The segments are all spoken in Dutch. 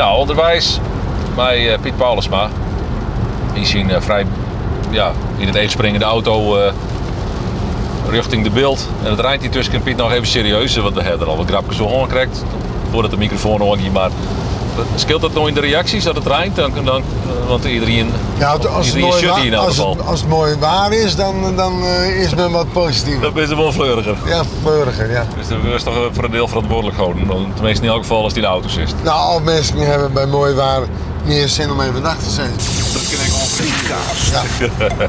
Nou, onderwijs bij eh, Piet Paulusma. Die zien eh, vrij ja, in het eetspringende auto eh, richting de beeld. En het rijdt die tussen Piet nog even serieus, want we hebben er al wat grapjes zo krijgt voordat de microfoon hoort. Maar scheelt dat nou in de reacties dat het rijdt? Dan, dan, eh, want iedereen, Ja, als, het iedereen mooi, shut hier in elk als, het, als het mooi waar is, dan, dan eh, is men wat positiever. Dat is wel fleuriger. Ja, burger, ja. Dus dat is toch voor een deel verantwoordelijk houden. Dan- Tenminste in elk geval als die in de auto zit. Nou, al mensen hebben bij mooi waar meer zin om even nacht te zijn. Dat ken ik ongeveer. Ja.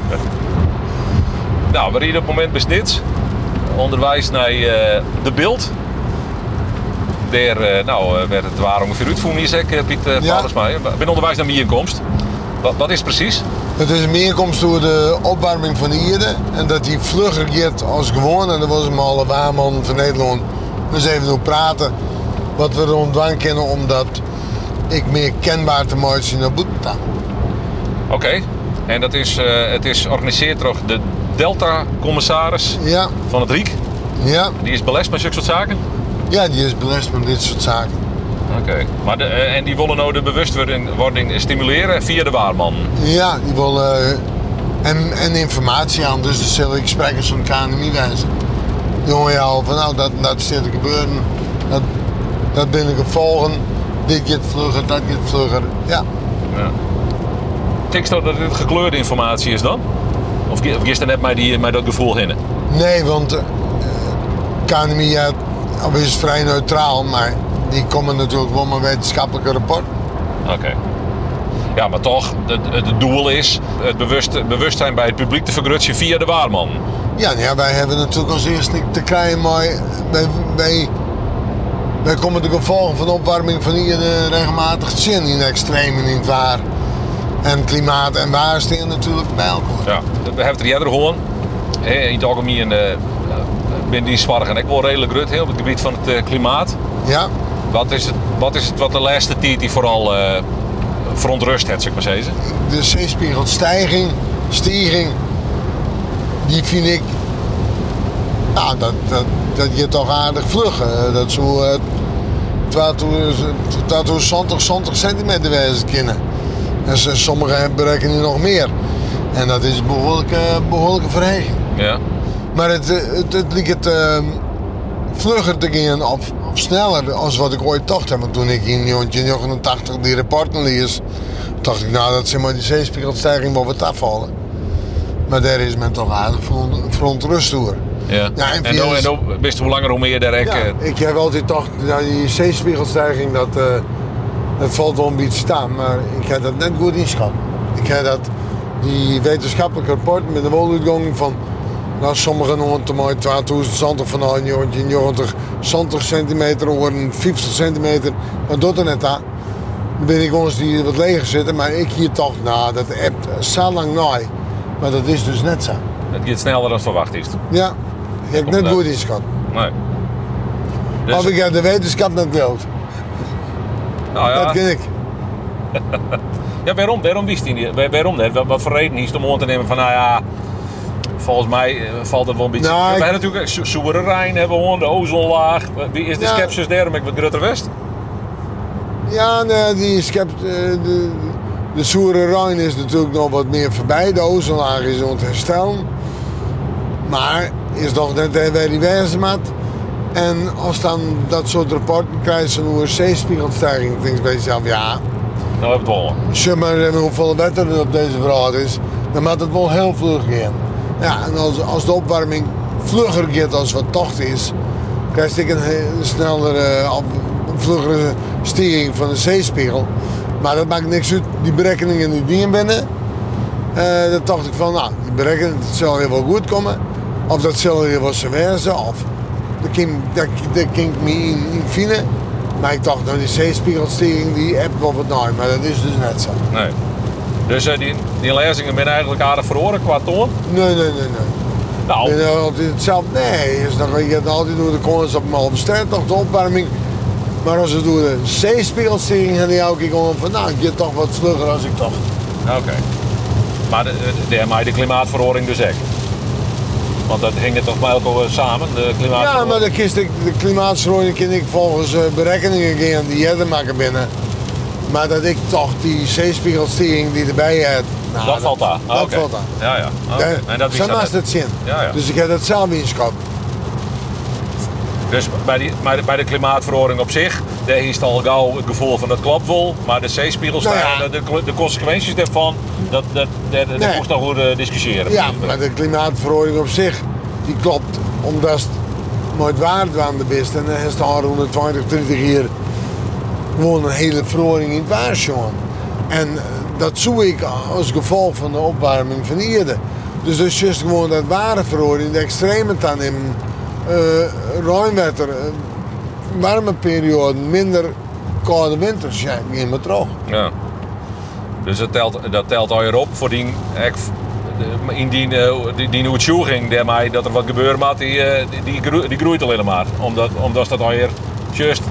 Nou, we rijden op het moment besnit. Onderwijs naar eh, de beeld. Eh, nou, eh, werd het waar ongeveer uitvoeren, hier zeg ik, Piet Ja. Paulusma. Binnen onderwijs naar bijeenkomst. Wat, wat is het precies? Het is een meerkomst door de opwarming van de Ierde. En dat die vlugger gaat als gewoon. En dat was een alle waarman van Nederland. Dus even doen praten. Wat we rond dwang kennen omdat ik meer kenbaar te zien naar Boetenta. Oké. En dat is, eh, het is georganiseerd door de Delta-commissaris Ja, van het Riek. ja, Die is belest met zulke soort zaken. Ja, die is belast met dit soort zaken. Oké. Maar de, eh, en die willen nou de bewustwording wording stimuleren via de waarman. Ja, die willen eh, en, en informatie aan. Dus de zullen gesprekken van KNMI wijzen. Je al van nou, dat, dat zit te gebeuren. Dat, dat ben ik gevolgen. Dit gaat vlugger, dat gaat vlugger. Ja. Ja. Denk je dat dit gekleurde informatie is dan? Of er net mij, die, mij dat gevoel in? Nee, want eh, KNMI of is vrij neutraal, maar die komen natuurlijk wel met wetenschappelijke rapport. Oké. Ja, maar toch, het, het doel is het bewust, bewustzijn bij het publiek te vergrutsen via de waarman. Ja, nou ja, wij hebben natuurlijk als eerste te krijgen, maar wij, wij, wij komen de gevolgen van de opwarming van hier eh, regelmatig te zien. In extreem en in het waar. En klimaat en waar natuurlijk bij elkaar. Ja. We hebben het er eerder gehoord. Hè, In het algemeen eh, ben die zwaar en ik wel redelijk rut hè, op het gebied van het eh, klimaat. Ja, Wat is het wat, is het wat de laatste tijd die vooral eh verontrust heeft, zeg maar zeggen? de zeespiegelstijging, stijging, die vind ik, nou, dat, dat, dat je toch aardig vlug. eh, Dat zo, eh, 20, 20 centimeter wezen kunnen. En sommigen berekenen nog meer. En dat is een behoorlijke, behoorlijke verheging. Ja. Maar het, eh, het, het lijkt eh, vlugger te gaan of, of sneller als wat ik ooit dacht. Want toen ik in 1989 die rapporten lees, dacht ik nou dat ze maar die zeespiegelstijging wel wat afvallen. Maar daar is men toch aardig veron- verontrust door. Ja. Ja, en dan, dan wist hoe langer hoe meer daar ik, Ja, eh, ik heb altijd gedacht, nou, die zeespiegelstijging, dat, dat valt wel een beetje staan. Maar ik heb dat net goed inschat. Ik heb dat, die wetenschappelijke rapport met de woluitgang van, nou, sommigen noemen het maar 2000 centimeter van nou, 90 70 centimeter of 50 centimeter. Maar dat er net aan. Dan ben ik ons die wat leger zitten, maar ik hier toch, nou, dat hebt zo lang naai. Maar dat is dus net zo. het gaat sneller dan verwacht is. Ja, ik heb net goed inschat. Nee. Dus, Of ik heb de wetenschap net wild. nou ja. Dat ken ik. Ja, waarom? Waarom wist hij niet? Waar- Waarom? Wat, voor reden is om aan te nemen van, nou ja, volgens mij eh, valt het wel een beetje... Nou, we ik- hebben natuurlijk Zo- Soere Rijn, hebben we de ozonlaag. Wie is de Ja. skepsis daar met Grutter West? Ja, nee, die schept, eh, de, de Soere Rijn is natuurlijk nog wat meer voorbij. De ozonlaag is aan het herstellen. Maar is nog net waar die moet. En als dan dat soort rapporten krijgt een zeespiegelstijging, denk ik bij jezelf, ja, Nou, we het wel. zeg maar even hoeveel wetter er op deze vraag is, dan moet het wel heel vlug gaan. Ja, en als, als de opwarming vlugger gaat als wat tocht is, krijg ik een heel snellere, een vluggere stijging van de zeespiegel. Maar dat maakt niks uit, die berekeningen die in binnen. Eh dan dacht ik van, nou, die berekeningen, dat zal hier wel goed komen. Of dat zal hier wel zo wezen, of dat kan ik me in, in vinden. Maar ik dacht, nou, die zeespiegelstijging, die heb wel wat nooit, maar dat is dus net zo. Nee. Dus eh, die, die lezingen zijn eigenlijk aardig verloren qua toon. Nee, nee, nee, nee. Nou, En altijd hetzelfde. Nee, is nog, je hebt altijd door de korens op een halve toch de opwarming. Maar als we door de zeespiegelstijging gaan die elke keer gewoon van, nou, ik get toch wat vlugger als ik dacht. oké. Maar de, de, de, de klimaatverhoring dus echt. Want dat hing het toch bij elkaar samen, de Ja, klimaatverhoring? maar dan kiest ik de klimaatverandering kan ik volgens eh, berekeningen gaan die jij maken binnen. Maar dat ik toch die zeespiegelstering die erbij heb. nou, dat valt daar. Dat Ah, valt daar. Ja, ja. Oké. En dat Zo dat naast het zin. Ja, ja. Dus ik heb dat zelf inschat. Dus bij, die, bij, de, bij de op zich, daar is het al gauw het gevoel van het klopt wel. Maar de zeespiegelstijging, Nou de, de consequenties daarvan, dat, dat, dat, dat Nee. moest nog goed discussiëren. Ja, maar de klimaatverordening op zich, die klopt. Omdat het nooit waard aan de best. En dan is het al 120, 30 jaar gewoon een hele verordening in het waar, jongen. En eh, dat zoek ik als gevolg van de opwarming van de aarde. Dus dat is juist gewoon dat ware verordening, de extreme dan in eh ruimwetter, eh, warme perioden, minder koude winters. Ja, neem het terug. Ja. Dus dat telt, dat telt al weer op voor die, ek, de- in die, die, nieuwe ging dat er wat gebeuren moet, die, die, die, groeit, alleen maar. Omdat, omdat dat alweer juist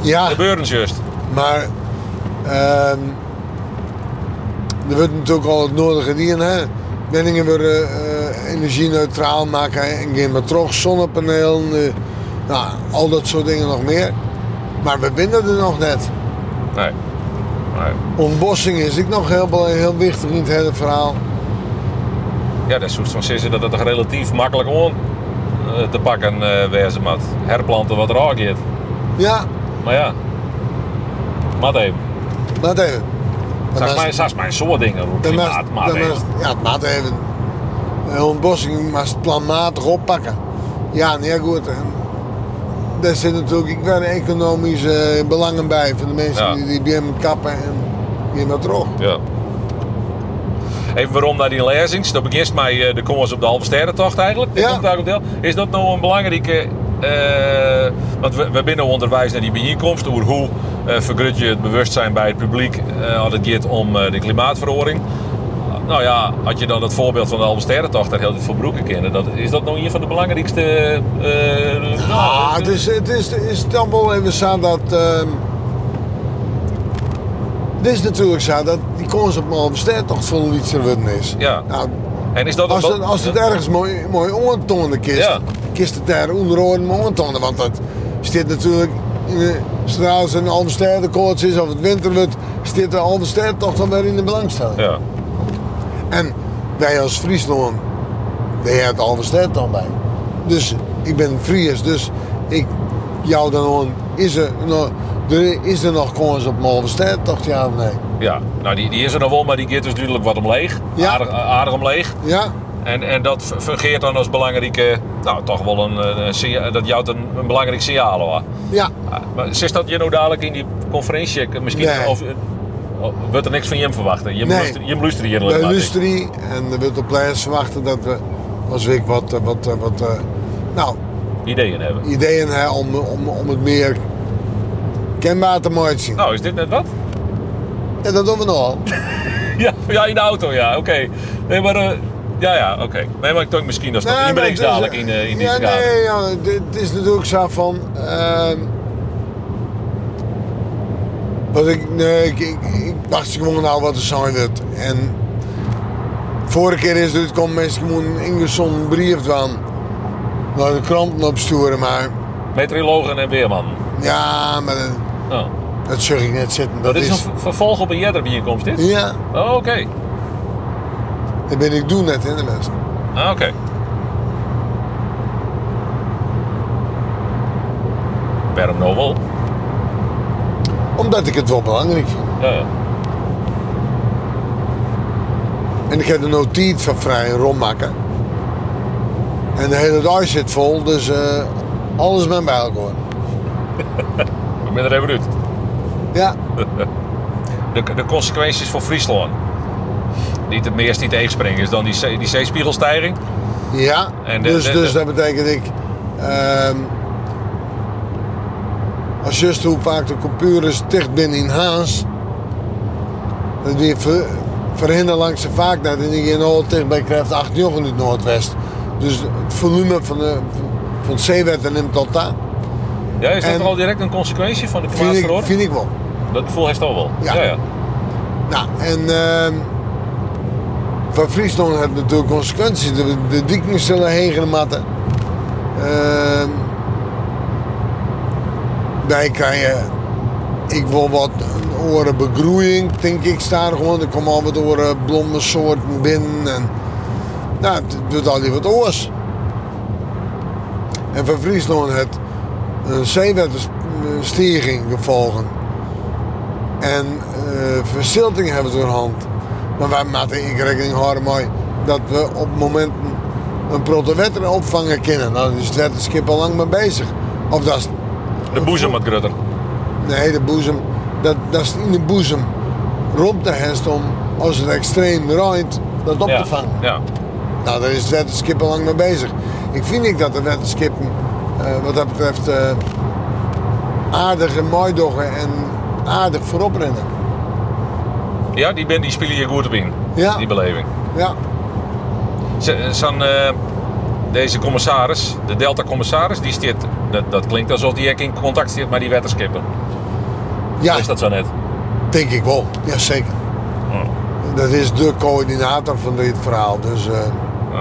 Ja. gebeuren juist. Maar ehm er wordt natuurlijk al het nodige gedaan. Hè? Wenningen weer eh, energie-neutraal maken en geen maar terug, zonnepanelen, eh, nou, al dat soort dingen nog meer. Maar we binnen er nog net. Nee. nee. Ontbossing is ook nog heel, heel wichtig in het hele verhaal. Ja, dat is zoiets van zeggen dat het toch relatief makkelijk on eh, te pakken eh wezen moet. Herplanten wat er aangeeft. Ja, Maar ja. Mat even. laat even. Maar, zeg maar een soort dingen even. Ja, het maat even. De ontbossing maar planmatig oppakken. Ja, nee, goed. En daar zit natuurlijk wel economische belangen bij van de mensen Ja. die, die bij hem kappen en die maar terug. Ja. Even waarom naar die lezings. Dat begint met eh, de komst op de halve sterrentocht eigenlijk. Ja. Is dat nou een belangrijke... eh, want we, we binnen onderwijs naar die bijeenkomst. Over hoe eh vergroot je het bewustzijn bij het publiek eh, als het gaat om eh, de klimaatverandering. Nou ja, had je dan het voorbeeld van de halve sterrentocht daar heel veel broeken kennen. Dat, is dat nou een van de belangrijkste... eh, Ah, het is, het is, is dan wel even zo dat. ehm het is natuurlijk zo dat die kans op een besteed toch veel iets worden is. Ja. Nou, En is dat als, ook- het, als het ergens mooi, mooi ontonen kist, Ja. kist het daar onder oren mooi. Want dat staat natuurlijk, in de, een halve sterrenkoorts is of het winter wordt, staat de halve ster toch dan weer in de belangstelling. Ja. En wij als Friesland, daar heeft de halve ster dan bij. Dus ik ben Fries, dus ik jou dan gewoon, is er nog, is er nog kans op ster toch ja of nee? Ja, nou die, die is er nog wel, maar die gaat dus duidelijk wat omleeg. Ja. Aardig, aardig omleeg. Ja? En, en dat fungeert dan als belangrijke, nou toch wel een, eh, een dat jouwt een, een belangrijk signaal hoor. Ja. Ah, Maar is dat je nou dadelijk in die conferentie, eh, misschien, Nee. of, eh, of wordt er niks van je verwachten? Je Nee. je luistert hier industrie en de witte players verwachten dat we als week wat, eh, wat, eh, wat eh, nou, Ideeën hebben. ideeën hebben om, om, om het meer zien. Nou, is dit net wat? En dat doen we nogal. Ja, ja in de auto, ja, oké. Nee, maar, eh, ja, ja, oké. Nee, maar ik denk misschien dat het is, dadelijk eh, in, eh, in ja, deze kader. nee, ja, dit het is natuurlijk zo van. wat ik, nee, ik, ik, ik wacht gewoon nou wat er zijn wordt. En vorige keer is het uitgekomen, mensen gewoon ingezonden brief van naar de kranten opsturen, maar Meteorologen en weerman. ja, maar Oh. dat zag ik net zitten. Dat, Dat is een v- vervolg op een eerder bijeenkomst, dit? ja, Oh, oké. dat ben ik doen net in de les. Ah, oké. Waarom nou wel? Omdat ik het wel belangrijk vind. Ja, ja. En ik heb de notitie van vrij rondmaken. En de hele dag zit vol, dus eh, alles met bij elkaar. Er even uit. Ja, De, de consequenties voor Friesland. Niet het meest niet tegenspringen is dan die, zee- die zeespiegelstijging. ja. En de- dus, de- dus de- dat betekent ik. ehm, als just hoe vaak de computers dicht binnen in Haas. Dat die ver, verhinderen langs de vaak dat en die in Noord dicht bij krijgt 8 in het Noordwest. Dus het volume van, de, van het zeewater neemt tot daar. Ja, is dat En- al direct een consequentie van de Vind ik, klimaatverordening? vind ik wel. Dat gevoel heeft al wel. Ja. ja. ja. Nou, en ehm van Friesland heeft natuurlijk consequenties. De, de dikken zullen heen matten. Ehm wij krijgen ik wil wat oren begroeiing, denk ik, staan gewoon. Er komen al wat oren bloemensoorten binnen. En, nou, het doet al die wat oors. En van Friesland het een zeewetterstijging gevolgen. En eh verzilting hebben we door hand. Maar wij moeten in rekening houden mee dat we op momenten een protowetter opvangen kunnen. Nou, dan is het wetterskip al lang mee bezig. Of dat is, De boezem wat grutter. nee, de boezem, dat, dat is in de boezem rond de hest om, als het extreem ruimt, dat op Ja. te vangen. Ja. Nou, daar is het wetterskip al lang mee bezig. Ik vind niet dat de wetterskippen eh, wat dat betreft eh aardig en mooi doggen en aardig voorop rennen. Ja, die, ben, die spelen hier goed op in. Ja. Die beleving. Ja, Z- Zo'n, eh, deze commissaris, de Delta-commissaris, die stiert, dat, dat klinkt alsof die in contact zit met die wetterskippen. ja Is dat zo net? denk ik wel. Jazeker. Oh. Dat is de coördinator van dit verhaal. Dus, eh, Oh.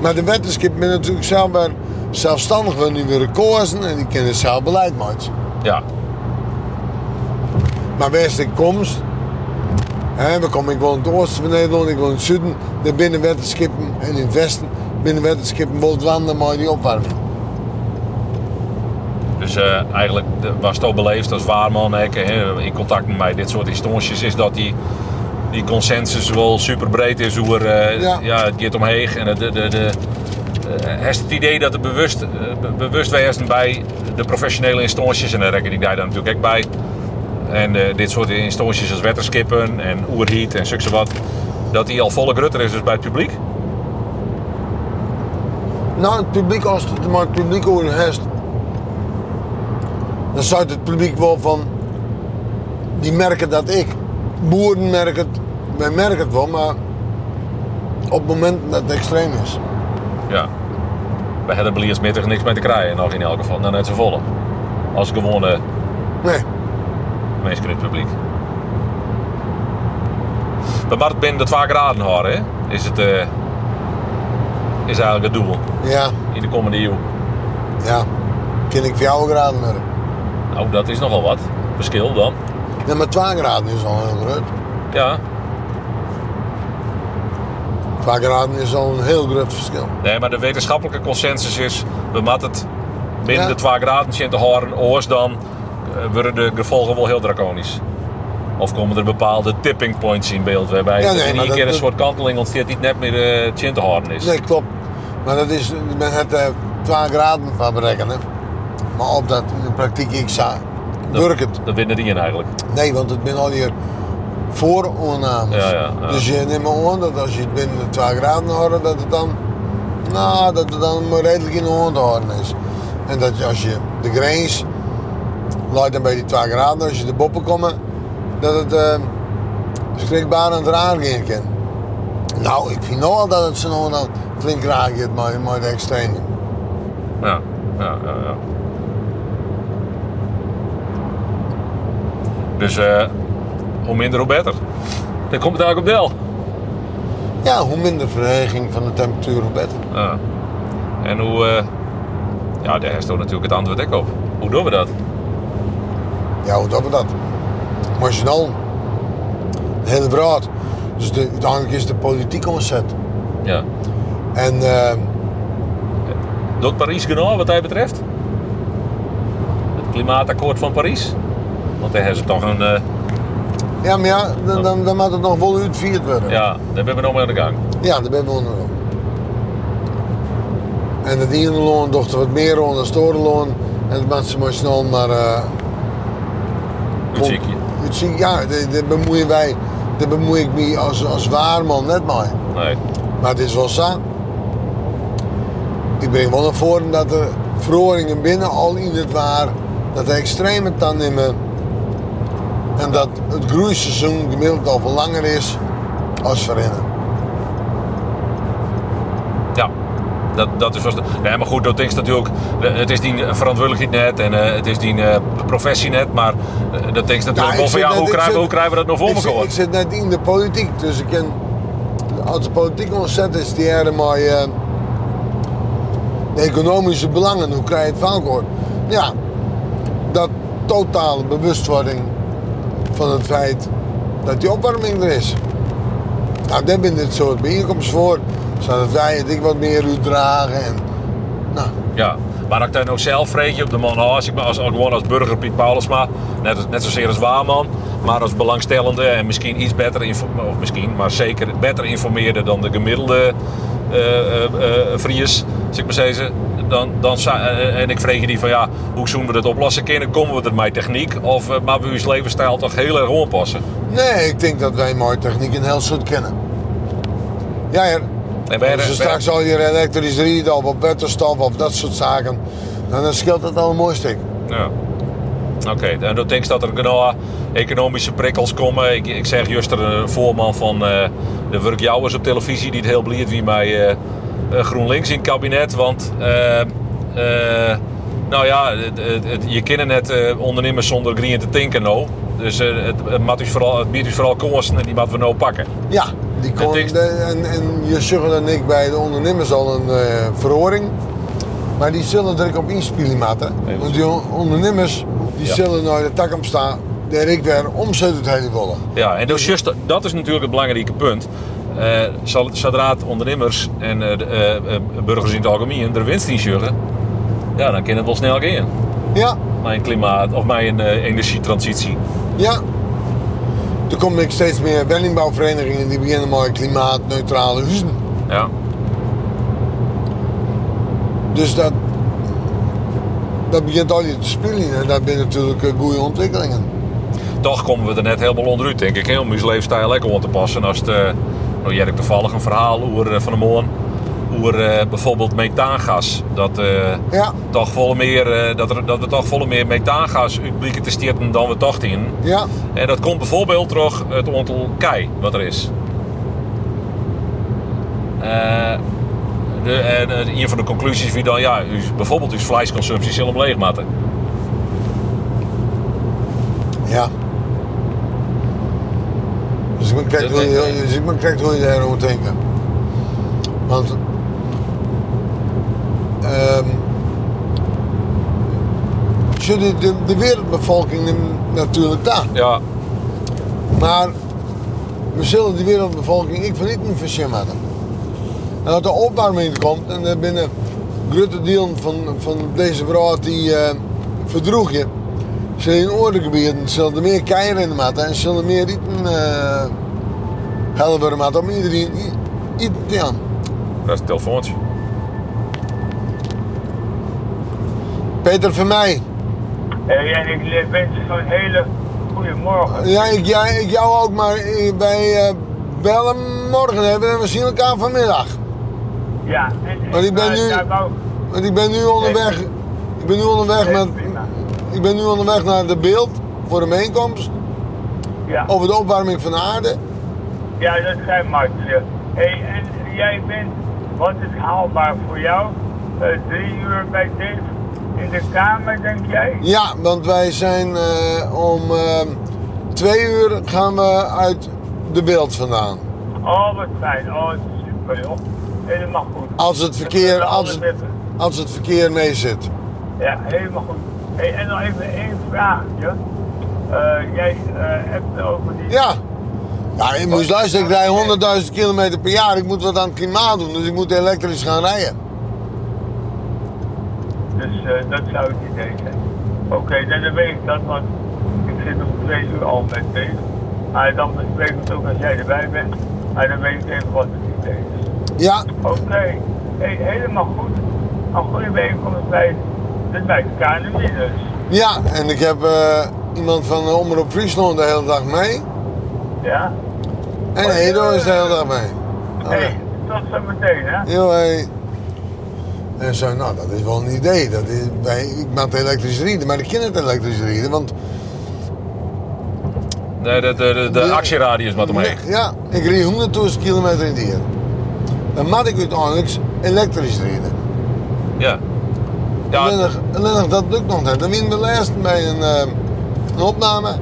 maar de wetterskip ben natuurlijk zelf weer zelfstandig wel nu weer kozen en die kunnen zelf beleid maken. Ja, Maar wist ik komst, hè, we komen, ik woon in het oosten van Nederland, ik woon in het zuiden, daar binnen wetterskippen en in het westen wetterskippen wordt wandelen maar die opwarming. dus eh, eigenlijk de- was het ook beleefd als waarman hè, in contact met mij dit soort instanties is dat die, die consensus wel super breed is hoe er eh, Ja. ja. het gaat omheen en de, de, de, de heeft het idee dat er bewust, eh, be- bewust bij de professionele instanties en daar reken ik daar dan natuurlijk ook bij en eh, dit soort instanties als wetterskippen en oerhiet en zulke wat dat die al volle grutter is dus bij het publiek Nou, het publiek, als het maar het publiek over hest, dan zou het publiek wel van, die merken dat ik. Boeren merken het, wij merken het wel, maar op het moment dat het extreem is. Ja. Bij hebben Bliersmiddag niks mee te krijgen, nog in elk geval. Dan net zo volle. Als gewone Nee, mensen in het publiek. Maar het binnen de 2 graden houden, hè, is het eh, is eigenlijk het doel ja, in de komende eeuw. ja. Ken ik voor jou graden merken. Nou, dat is nogal wat. Verschil dan. Nee, maar 2 graden is al heel groot. Ja. 2 graden is al een heel groot verschil. Nee, maar de wetenschappelijke consensus is, we moeten het binnen Ja. de 2 graden zien te oors dan eh, worden de gevolgen wel heel draconisch. Of komen er bepaalde tipping points in beeld waarbij Ja, nee, er keer een dat- soort kanteling ontstaat die het net meer uh, te horen is. Nee, klopt. Maar dat is met het eh 2 graden van berekenen. Maar op dat in de praktijk ik zou Dat- werkt het. Dat winnen die in eigenlijk. Nee, want het zijn al hier vooroornames. Ja, ja, ja. Dus je neemt maar aan dat als je het binnen de 2 graden houdt, dat het dan, nou, dat het dan maar redelijk in de hand te houden is. En dat je, als je de grens laat dan bij die 2 graden, als je de boppen komen, dat het eh schrikbaar aan het raar gaan kan. Nou, ik vind nog wel dat het zo dan flink raar gaat met, met de extreme. Ja, ja, ja. ja. Dus eh, hoe minder, hoe beter. Dan komt het eigenlijk op deel. Ja, hoe minder verheging van de temperatuur, hoe beter. Ja. En hoe... eh, ja, daar is toch natuurlijk het antwoord ook op. Hoe doen we dat? Ja, hoe doen we dat? Marginaal. Hele brood. Dus de, uiteindelijk is de politiek ontzet. Ja. En eh, Doet Parijs genoeg wat hij betreft? Het klimaatakkoord van Parijs? Want daar hebben ze toch een... eh, ja, maar ja, dan, dan, dan moet het nog wel uitgevierd worden. ja, daar ben we nog mee aan de gang. Ja, daar ben we onder. En het ene loon wat meer rond dan het loon. En het maakt ze maar snel maar... eh, Goed zie ik je. het zie- Ja, daar bemoeien wij... Daar bemoei ik me als, als waarman net mee. Nee. Maar het is wel zo. Ik breng wel naar voren dat er verhoringen binnen al in het waar, dat de extreme dan nemen. En dat het groeiseizoen gemiddeld al veel langer is als voorheen. Ja, dat, dat is vast. Nee, maar goed, dat is natuurlijk. Het is die verantwoordelijkheid net en eh, het is die eh, professie net. Maar eh, dat is natuurlijk ik wel van ja, hoe ik krijgen, zit- hoe krijgen we dat nog voor Ik, zit- elkaar? ik zit net in de politiek, dus ik ken. Als de politiek ontzet is, die hebben maar de economische belangen, hoe krijg je het van. Ja, dat totale bewustwording van het feit dat die opwarming er is. Nou, daar ben dit soort bijeenkomsten voor. Zodat wij het ik wat meer uitdragen. En, nou, Ja, maar ik dan ook zelf vreet je op de man als ik als, gewoon als burger Piet Paulusma, net, net zozeer als waarman, maar als belangstellende en misschien iets beter, of misschien, maar zeker beter informeerde dan de gemiddelde eh, Fries, zeg maar zeggen. Dan, dan, za- eh, en ik vreeg je die van ja, hoe zullen we dat oplossen kunnen? Komen we er met techniek of eh, maar we uw levensstijl toch heel erg aanpassen? nee, ik denk dat wij mooie techniek en heel goed kennen. Ja, ja. En wij- Als je wij- straks al je elektrisch rieden of op waterstof of dat soort zaken, dan scheelt het al een mooi stuk. Ja. Oké, en dan denk je dat er genoeg economische prikkels komen. Ik, ik zeg juist er een voorman van eh, de werkjouwers op televisie die het heel blied wie mij eh, eh, GroenLinks in het kabinet. Want eh, eh, nou ja, het, het, het- je kent net eh, ondernemers zonder green te tinken nou. Dus eh, het, vooral, het biedt dus vooral kosten en die moeten we nou pakken. Ja, die kon, de- en, en je zegt en ik bij de ondernemers al een eh verhoring. Maar die zullen er ook op inspelen. Nee, Want die on- ondernemers die Ja. zullen naar de tak staan. Daar ik weer omzet het hele willen. Ja, en dus juist, dat is natuurlijk het belangrijke punt. Eh, zodra ondernemers en eh, eh, burgers in het algemeen er winst in ja, dan kan het wel snel gaan. Ja, Mijn klimaat of mijn energietransitie. ja. Er komen ook steeds meer woningbouwverenigingen die beginnen met klimaatneutrale huizen. Ja. Dus dat, dat begint al je te spelen en dat zijn natuurlijk goede ontwikkelingen. Toch komen we er net helemaal onderuit, denk ik, om uw leefstijl lekker aan te passen. Als het, nou, jij hebt toevallig een verhaal over eh, van de morgen, over eh, bijvoorbeeld methaangas. Dat, eh, Ja, toch volle meer, dat, er, dat we toch volle meer methaangas uitblikken te dan we dachten. ja, En dat komt bijvoorbeeld terug het aantal kei wat er is. Eh, de, en een van de conclusies wie dan, ja, bijvoorbeeld uw vleesconsumptie zal hem leegmatten. ja. Dus ik ben kijken hoe je, dus ik ben kijken hoe je daarover denken. Want ehm zo de, de, de wereldbevolking natuurlijk daar. Ja, Maar we zullen die wereldbevolking ik van niet meer. En als de opwarming komt en er binnen grote deel van, van deze vrouw die eh verdroeg je, zullen in oorlogsgebieden zullen er meer keieren in de maat en zullen meer eten uh, helpen maat om iedereen eten te gaan. dat is het telefoontje. Peter van mij, Hey, en ik wens je een hele goede morgen. ja, ik, ja, ik jou ook, maar eh, wij eh, bellen morgen hebben en we zien elkaar vanmiddag. Ja, en, Maar ik ben maar nu- wou- Want ik ben nu onderweg. Ik ben nu onderweg met. Ik ben nu onderweg naar de beeld voor de bijeenkomst Ja, over de opwarming van de aarde. ja, dat zijn Martje. Hey, en jij bent, wat is haalbaar voor jou? Eh, drie uur bij Dave in de kamer, denk jij? Ja, want wij zijn eh, om eh, twee uur gaan we uit de beeld vandaan. Oh, wat fijn. Oh, super joh. Helemaal goed. Als het verkeer, als het, als het verkeer mee zit. Ja, helemaal goed. Hey, en nog even één vraagje. Eh, jij eh, hebt het over die... Ja. Ja, je moet luisteren, ik rij 100.000 kilometer per jaar. Ik moet wat aan het klimaat doen, dus ik moet elektrisch gaan rijden. Dus eh, dat zou het idee zijn. Oké, dan dan weet ik dat, want ik zit om twee uur al met deze. Maar dan bespreek ik het ook als jij erbij bent. Maar dan weet ik even wat het idee is. Ja, Oké, hey, helemaal goed. Een goede bijeenkomst bij, dus bij de KNMI dus. ja, en ik heb eh, iemand van de Omroep Friesland de hele dag mee. Ja? En Edo is de hele dag mee. Oké. Hey, tot zo meteen hè. Yo, hey. En zo, nou, dat is wel een idee. Dat is, wij, ik maak elektrisch rieden, maar ik ken het elektrisch rieden. Want De, de, de, de, de actieradius omheen. ja, ik rijd 100.000 kilometer in die. Dan moet ik uiteindelijk elektrisch rijden. Ja. Ja, dat lukt nog niet. Dan ben ik laatst bij een, eh, een opname.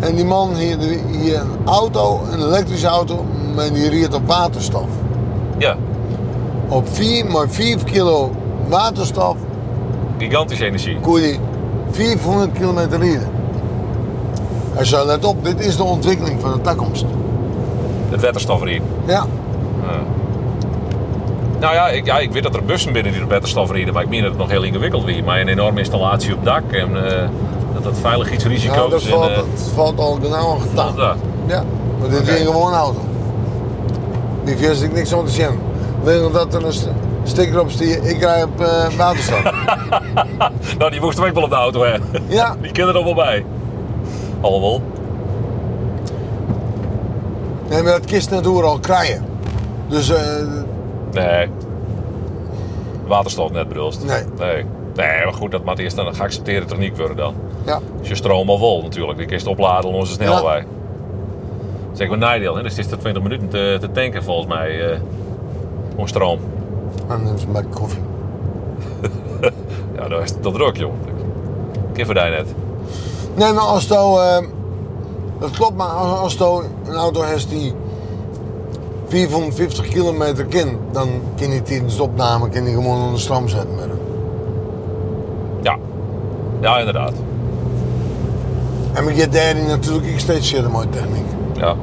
En die man hier, hier een auto, een elektrische auto, maar die rijdt op waterstof. ja. Op 4, maar 4 kilo waterstof Gigantische energie. kon je 500 kilometer rijden. En zo, let op, dit is de ontwikkeling van de toekomst. Het waterstofreden. Ja, Nou ja ik, ja, ik weet dat er bussen binnen die op waterstof rijden, maar ik meen dat het nog heel ingewikkeld weer. Maar een enorme installatie op dak en eh, dat dat veiligheidsrisico's nou, dat, en, valt, eh, dat valt al genau gedaan. ja. Ja, maar dit is gewoon een auto. Die vind ik niks aan te zien. Alleen dat er een st- sticker op staat, ik rij op waterstof. Nou, die moesten we ook wel op de auto, hè? ja, Die kinderen er wel bij. Allemaal. nee, maar dat kist net al krijgen. Dus eh, Nee. Waterstof net bedoeld. Nee. Nee. Nee, maar goed, dat moet eerst een geaccepteerde techniek worden dan. ja, Als je stroom al vol natuurlijk, die kun je het opladen op onze snelweg. Dat is echt een nadeel, hè? dus het is er 20 minuten te, te tanken volgens mij eh om stroom. en dan ze een bak koffie. Ja, dat is dat druk, joh. Kiffer daar net. Nee, maar als to, eh, dat klopt, maar als, als een auto heeft die 450 kilometer kind, dan kan je tijdens de opname kan je gewoon onder stroom zetten met hem. Ja. Ja, inderdaad. En maar je daar natuurlijk ook steeds zitten mooie techniek. Ja.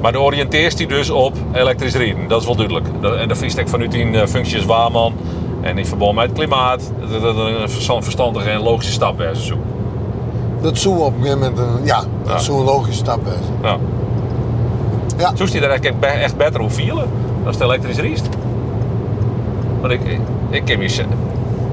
Maar de oriënteert hij dus op elektrisch rijden, dat is wel duidelijk. Dat- En de viestek vanuit die eh, functie is waarman en in verband met het klimaat, dat dat een verstand- verstandige en logische stap is. Dat zou op een gegeven moment een, ja, dat Ja. zou een logische stap. Ja. Ja. Zo is hij er echt beter hoe vielen als het elektrisch riest. Want ik, ik, ik kan me.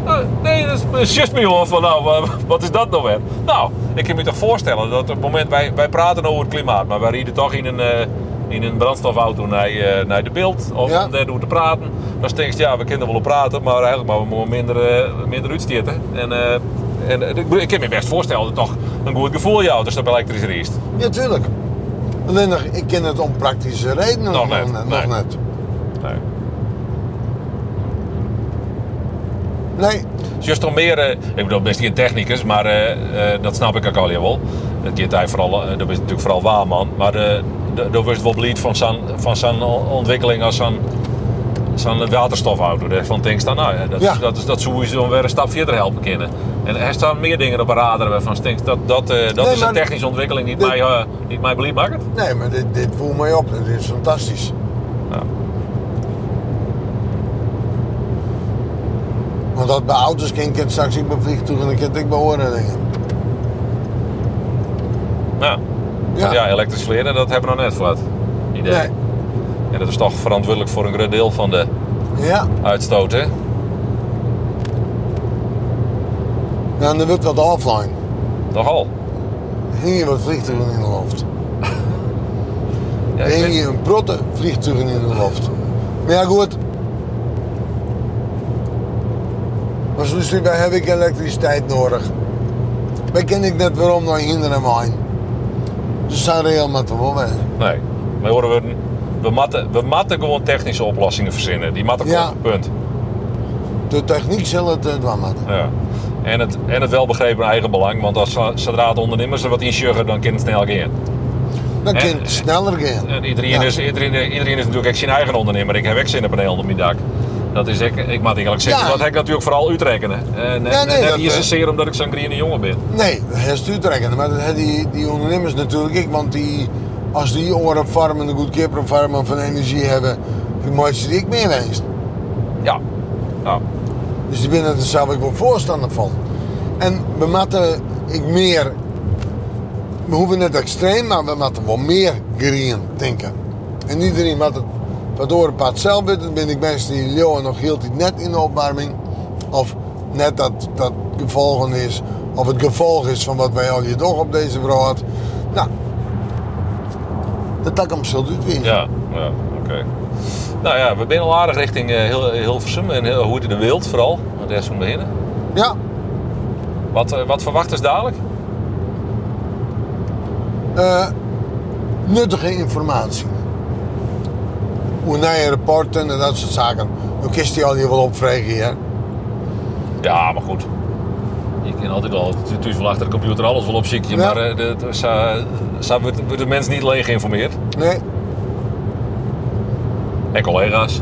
"Ah, nee, dat is just me jongen van nou, wa- wat is dat nou weer? Nou, ik kan me toch voorstellen dat op het moment wij, wij praten over het klimaat, maar wij rijden toch in een, eh, in een brandstofauto naar, eh, naar de beeld of Ja. daar te praten. Dan denk je, ja, we kunnen wel op praten, maar eigenlijk maar we moeten minder, eh, minder uitsteken. En, eh, en eh, ik, kan me best voorstellen dat het toch een goed gevoel jou als dat elektrisch riest. Ja, tuurlijk. Alleen nog, ik ken het om praktische redenen Nog net, nog nee. net. Nee. Nee, Just om meer, eh, ik bedoel, best geen technicus, maar eh, eh, dat snap ik ook al wel. Dat je hij vooral, dat is natuurlijk vooral waarman, maar eh, dat dat was wel van zijn, van zijn ontwikkeling als zijn, zijn waterstofauto. Daarvan denk dan, nou ja, dat, Ja. dat, is, dat zou je weer een stap verder helpen kunnen. En er staan meer dingen op een radar waarvan ik denk dat dat, eh, dat Nee, is een technische ontwikkeling die dit- mij, niet mij maakt. nee, maar dit, dit voelt mij op. Dit is fantastisch. Ja. Want dat bij auto's kan ik straks ik bij vliegtuigen en kan ik bij oren dingen. Ja. Ja. Ja. elektrisch vliegen, dat hebben we nog net het idee. Nee. En dat is toch verantwoordelijk voor een groot deel van de Ja. uitstoot, hè? Ja, en dan wordt wat offline. Toch al? Hing je wat vliegtuigen in de lucht. Ja, Hing je een protte vliegtuigen in de lucht. Maar ja, goed. Maar zoals hierbij heb ik elektriciteit nodig. Wij ken ik net waarom naar hinder en mijn. Dus zijn reëel met de wel. Nee. We horen we, we, matten, we matten gewoon technische oplossingen verzinnen. Die matten Ja. gewoon, punt. De techniek zal het uh, met. Ja. En, het, en het welbegrepen eigen belang. Want als, zodra het ondernemers er wat insjuggen, dan kan het snel gaan. Dan kan het sneller gaan. En iedereen, Ja. is, iedereen, iedereen is natuurlijk ook zijn eigen ondernemer. Ik heb ook zonnepaneel onder mijn dak. Dat is ik, ik moet eigenlijk zeggen, Ja. dat heb ik natuurlijk vooral uitrekenen. En, Ja, nee, net dat, niet eh, zozeer omdat ik zo'n groene jongen ben. Nee, dat heeft u trekken. Maar dat hebben die, die ondernemers natuurlijk ik. Want die, als die oren op farmen, een goedkoper op farmen van energie hebben, dan moet ze die ik meer wezen. Ja. ja. Dus die binnen er zelf ik wel voorstander van. En we moeten ik meer, we hoeven net extreem, maar we moeten wel meer green denken. En iedereen moet het waardoor een pad zelf dan ben ik mensen die leeuwen nog heel tijd net in de opwarming. Of net dat dat gevolgen is, of het gevolg is van wat wij al hier toch op deze brood. Nou, dat kan zal het weer. Ja, ja oké. Nou ja, we zijn al aardig richting eh, heel, Hilversum en heel, hoe het in de wild vooral. Daar is van beginnen. Ja, Wat, eh, wat verwacht is dadelijk? eh, nuttige informatie. Hoe naar je rapporten en dat soort zaken. Dan kist die al hier wel opvregen hier. Ja, maar goed. Je kan altijd wel, achter de computer alles wel opzieken. Ja. Maar eh, de, de, wordt, de mens niet alleen geïnformeerd. Nee. En collega's.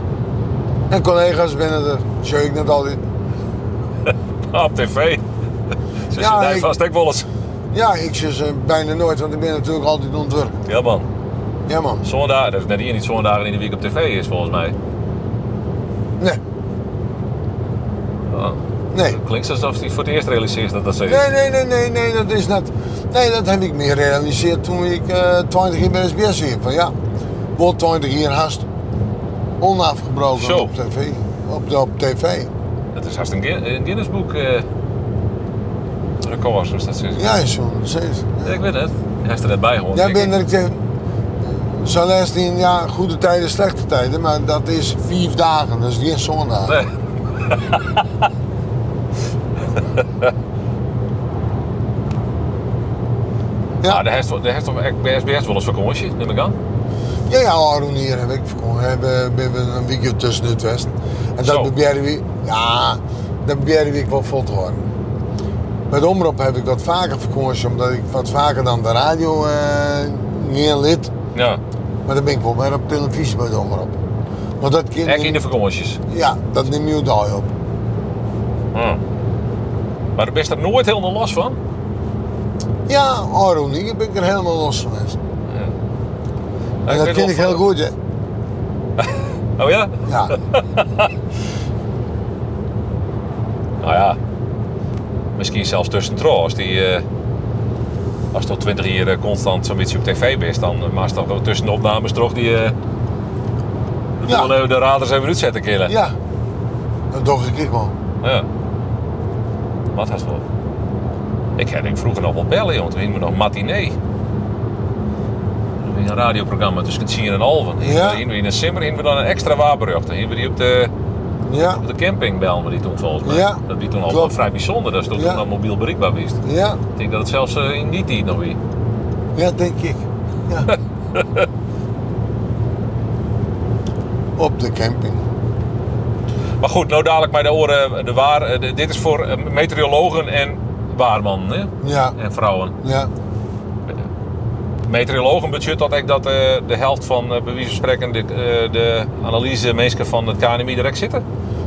En collega's binnen er, zie ik net altijd. Op tv. Dus Ja, denkt ik- vast ook wel eens. Ja, ik zie ze bijna nooit, want ik ben natuurlijk altijd ontwerp. Ja man, Ja man. zondag, dat is net hier niet zondagen in de week op tv is volgens mij. Nee, Oh, nee. klinkt alsof hij voor het eerst realiseert dat dat zo is. Nee, nee, nee, nee, nee, dat is net. Nee, dat heb ik meer gerealiseerd toen ik eh 20 jaar bij SBS weer. Van ja, wat 20 jaar hast. Onafgebroken Zo. op tv. Op, de, op tv. Dat is haast een, Guin- een Guinness eh record, zoals dat zegt. Ja, is zo. steeds. Ja, ik weet het. Hij is er net bij gewoon. Jij denk bent ik. er, ik les in ja, goede tijden, slechte tijden, maar dat is vier dagen, dat is geen zondag. Nee. Ja. Maar de heeft de heeft toch echt bij SBS wel eens vakantie, neem ik aan. Ja, ja, Aaron hier heb ik. Hebben we een weekje tussen het Westen. En dat proberen we, ja, dat proberen we wel vol te houden. Met omroep heb ik wat vaker vakantie, omdat ik wat vaker dan de radio eh niet lid. Ja, Maar dan ben ik wel weer op televisie bij de omroep. Want dat kind, echt in de vakanties. ja, dat neem je daar op. Hm. Maar daar ben je er nooit helemaal los van. Ja, hier ben ik er helemaal los van. geweest. Ja. En dat vind ik heel goed, hè. Oh ja? Ja, Nou ja. Misschien zelfs tussentrouw. Als die... eh, als je tot 20 jaar eh, constant zo'n beetje op tv bent, dan uh, maak je toch wel tussen de opnames toch die... eh Ja. de, de radars even uitzetten killen. ja. Dat doe ik wel. Ja. Wat had wel? Ik heb ik vroeger nog wel bellen, joh. Toen hing nog matinee. Een radioprogramma tussen 10 en half. Ja. In, in een simmer hingen we dan een extra wapenrucht. Dan hingen we die op de, Ja, op de camping belden we die toen volgens mij. Ja, Dat die toen al klopt. vrij bijzonder. Dat is toen Ja. mobiel bereikbaar wist. ja, Ik denk dat het zelfs eh, in die tijd nog weer. ja, denk ik. Ja. Op de camping. Maar goed, nou dadelijk bij de oren. De waar, eh, dit is voor eh, meteorologen en hè? Ja, en vrouwen. ja. meteorologenbudget dat ik dat eh, de helft van, eh, bij wie van spreken, de, eh, de analyse mensen van het KNMI direct zitten.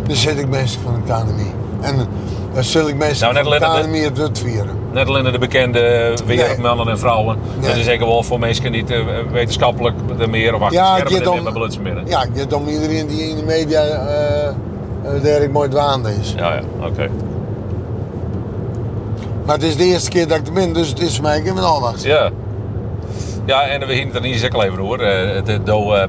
Dan zit ik mensen van de KNMI. En dan zul ik mensen Nou, van de dat- KNMI het vieren. Net alleen de bekende wereldmannen en vrouwen. Nee. Dat is zeker wel voor mensen die wetenschappelijk er meer of achter Ja, schermen midden. Ja, je hebt om iedereen die in de media daar ik mooi dwaande is. Ja, ja, oké. Maar het is de eerste keer dat ik er ben, dus het is voor mij een aandacht. Ja. Ja, en we hinten er niet zeker even hoor. Eh, Het, het, do, eh,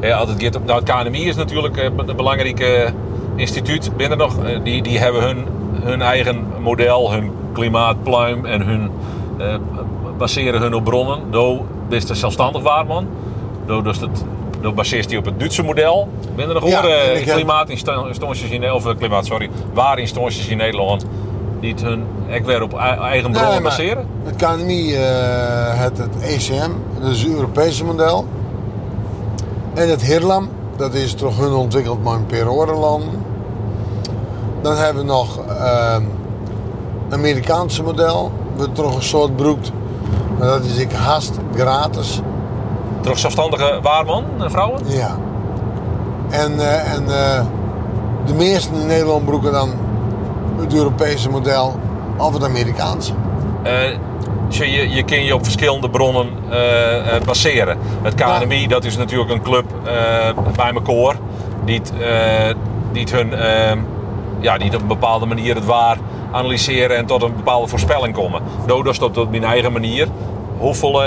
ja, altijd gaat op, nou, het KNMI is natuurlijk eh, een belangrijk instituut. Binnen nog, die, die hebben hun, hun eigen model, hun klimaatpluim en hun eh, baseren hun op bronnen. Do is de zelfstandig waarman. Do, dus het, do baseert die op het Duitse model. Binnen nog Ja, hoor, klimaatinstanties in of klimaat, sorry, waarinstanties in Nederland die het hun weer op ei- eigen bronnen Nee, baseren. Het KNMI eh het, het ECM, dat is het Europese model. En het HIRLAM, dat is toch hun ontwikkeld maar een per orenlanden. Dan hebben we nog ehm Amerikaanse model, wat toch een soort broekt. Maar dat is ik haast gratis. Toch zelfstandige waarman en vrouwen? Ja. En, eh, en eh, de meesten in Nederland broeken dan het Europese model of het Amerikaanse. Eh, dus je, je, je kan je op verschillende bronnen eh, eh, baseren. Het KNMI, dat is natuurlijk een club bij elkaar. Die, die hun, ja, die op een bepaalde manier het waar analyseren en tot een bepaalde voorspelling komen. Dodos tot op mijn eigen manier. Hoeveel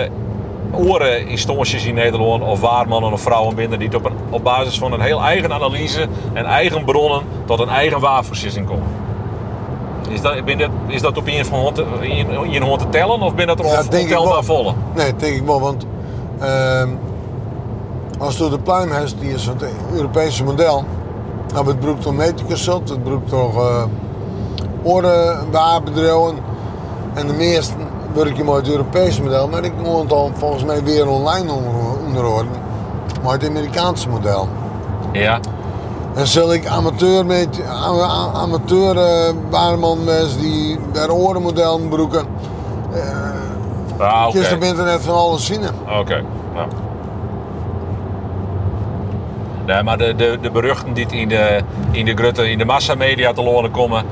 oren instanties in Nederland of waarmannen of vrouwen binnen die het op, een, op basis van een heel eigen analyse en eigen bronnen tot een eigen waarbeslissing komen. Is dat, ben dat, is dat op je hand te, in, in te tellen of ben dat er Ja, ontelbaar volle? Nee, denk ik wel, want ehm, als je de pluim hebt, die is het Europese model, dan het broekt toch meterconsult, het broekt toch uh, orenwaarbedrijven en de meesten werk je met het Europese model, maar ik moet dan volgens mij weer online onder- onderhouden, maar het Amerikaanse model. Ja. En zal ik amateur met amateur uh, mensen die bij orenmodel broeken, Ah, kun je op internet van alles zien. Oké. Ja. Nee, maar de, de, de beruchten die in de, in de grutte, in de massamedia te loren komen,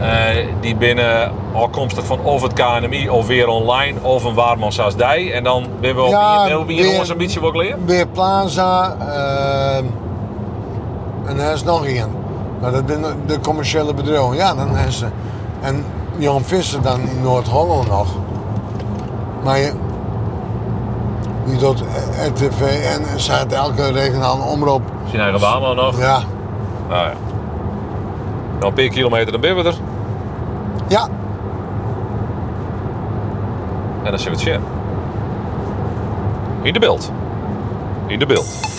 Eh, die binnen afkomstig van of het KNMI of weer online of een Waarmans. En dan ben we op Ja, wie weer- wil leren. Weer Plaza. En er is nog één. Maar dat zijn de commerciële bedrijven. Ja, dan is ze. En Jan Visser dan in Noord-Holland nog. Maar je, die doet RTV en staat elke regionale omroep. Zijn eigen Waarman nog. Ja, Nou ja. Nog een paar kilometer dan ben we er. ja. En dan zien we het. In de beeld. In de beeld.